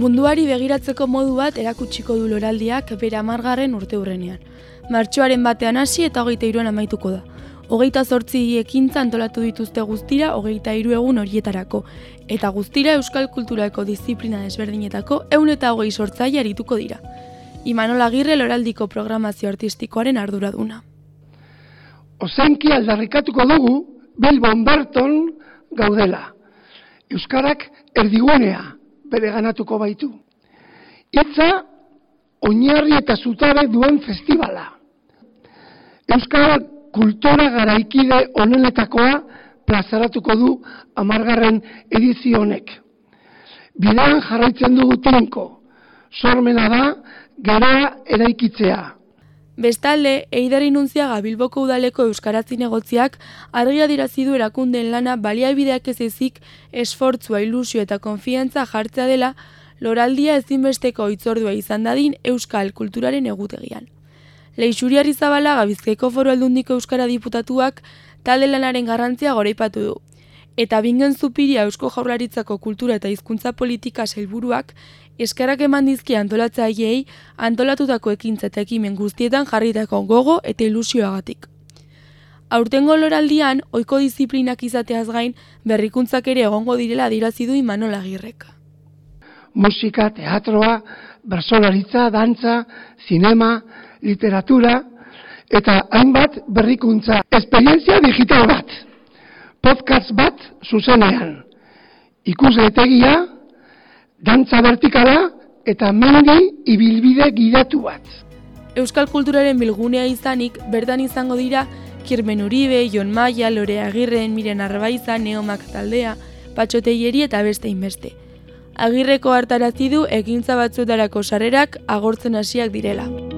Munduari begiratzeko modu bat erakutsiko du loraldiak bere amargarren urte hurrenean. Martxoaren batean hasi eta hogeita iruan amaituko da. Hogeita zortzi ekintza antolatu dituzte guztira hogeita iru egun horietarako. Eta guztira euskal kulturako disiplina desberdinetako eun eta hogei sortzai arituko dira. Imanola Agirre loraldiko programazio artistikoaren arduraduna. Ozenki aldarrikatuko dugu Bilbon Berton gaudela. Euskarak erdiguanea bere ganatuko baitu. Itza, oinarri eta zutare duen festivala. Euskara kultura garaikide onenetakoa plazaratuko du amargarren edizionek. Bidean jarraitzen dugu tinko, sormena da, gara eraikitzea. Bestalde, Eider Inunziaga Bilboko udaleko euskaratzi negotziak argia dirazi du erakundeen lana baliabideak ez ezik esfortzua, ilusio eta konfiantza jartzea dela loraldia ezinbesteko hitzordua izan dadin euskal kulturaren egutegian. Leixuri Arrizabala Gabizkaiko Foru Aldundiko euskara diputatuak talde lanaren garrantzia goreipatu du eta bingen zupiria Eusko Jaurlaritzako kultura eta hizkuntza politika helburuak eskerrak eman dizki antolatzaileei antolatutako ekintza eta ekimen guztietan jarritako gogo eta ilusioagatik. Aurtengo loraldian, ohiko disiplinak izateaz gain, berrikuntzak ere egongo direla dirazi du Imanol Agirrek. Musika, teatroa, bersolaritza, dantza, zinema, literatura, eta hainbat berrikuntza, esperientzia digital bat podcast bat zuzenean. Ikus etegia, dantza vertikala eta mendi ibilbide gidatu bat. Euskal kulturaren bilgunea izanik, bertan izango dira, Kirmen Uribe, Jon Maia, Lore Agirren, Miren Arbaiza, Neomak taldea, Patxoteieri eta beste inbeste. Agirreko hartarazi du ekintza batzuetarako sarrerak agortzen hasiak direla.